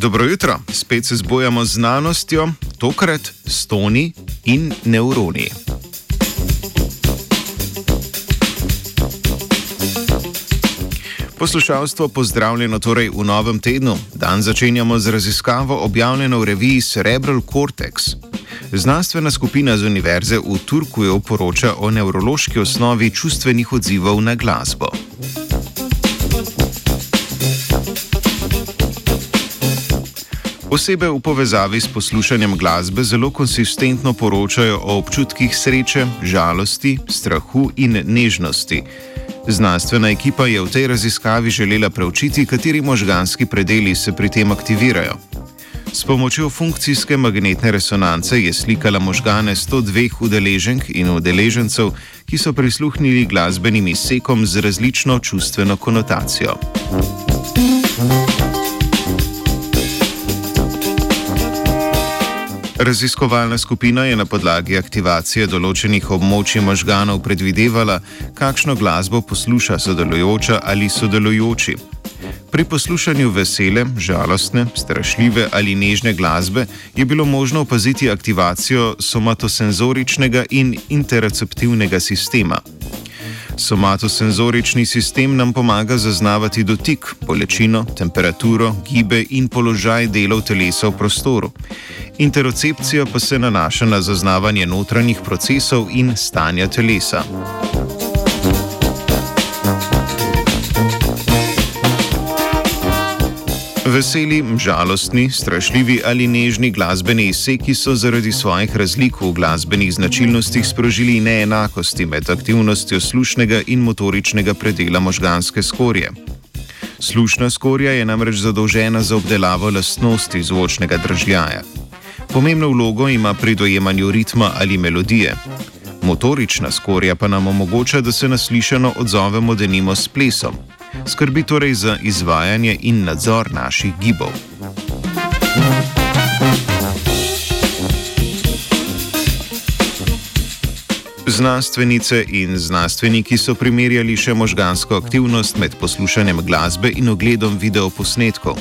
Dobro jutro, spet se zbujamo z znanostjo, tokrat s toni in neuroni. Poslušalstvo, pozdravljeno torej v novem tednu. Dan začenjamo z raziskavo objavljeno v reviji Cerebral Cortex. Znanstvena skupina z univerze v Turkuju poroča o nevrološki osnovi čustvenih odzivov na glasbo. Osebe v povezavi s poslušanjem glasbe zelo konsistentno poročajo o občutkih sreče, žalosti, strahu in nežnosti. Znanstvena ekipa je v tej raziskavi želela preučiti, kateri možganski predeli se pri tem aktivirajo. S pomočjo funkcijske magnetne resonance je slikala možgane 102 udeleženk in udeležencev, ki so prisluhnili glasbenim izsekom z različno čustveno konotacijo. Raziskovalna skupina je na podlagi aktivacije določenih območij možganov predvidevala, kakšno glasbo posluša sodelujoča ali sodelujoči. Pri poslušanju vesele, žalostne, strašljive ali nežne glasbe je bilo možno opaziti aktivacijo somatosenzoričnega in interoceptivnega sistema. Somatosenzorični sistem nam pomaga zaznavati dotik, bolečino, temperaturo, gibe in položaj delov telesa v prostoru. Interocepcija pa se nanaša na zaznavanje notranjih procesov in stanja telesa. Veseli, žalostni, strašljivi ali nežni glasbeni izseki so zaradi svojih razlik v glasbenih značilnostih sprožili neenakosti med aktivnostjo slušnega in motoričnega predela možganske skorje. Slušna skorja je namreč zadolžena za obdelavo lastnosti zvočnega držljaja. Pomembno vlogo ima pri dojemanju ritma ali melodije. Motorična skorja pa nam omogoča, da se naslišano odzovemo denimo s plesom. Skrbi torej za izvajanje in nadzor naših gibov. Znanstvenice in znanstveniki so primerjali še možgansko aktivnost med poslušanjem glasbe in ogledom videoposnetkov.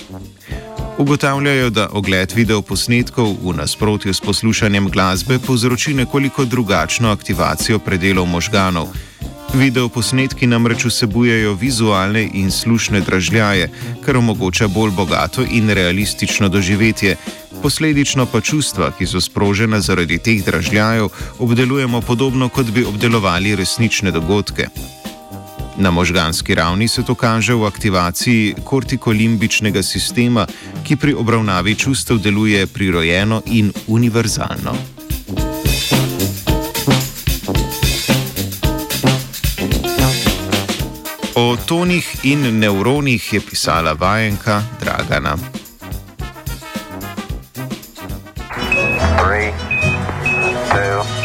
Ugotavljajo, da ogled videoposnetkov v nasprotju s poslušanjem glasbe povzroči nekoliko drugačno aktivacijo predelov možganov. Videoposnetki namreč vsebujejo vizualne in slušne dražljaje, kar omogoča bolj bogato in realistično doživetje. Posledično pa čustva, ki so sprožena zaradi teh dražljajev, obdelujemo podobno, kot bi obdelovali resnične dogodke. Na možganski ravni se to kaže v aktivaciji kortikolimbičnega sistema, ki pri obravnavi čustev deluje prirojeno in univerzalno. O tonih in nevronih je pisala vajenka Dragana. Three, two,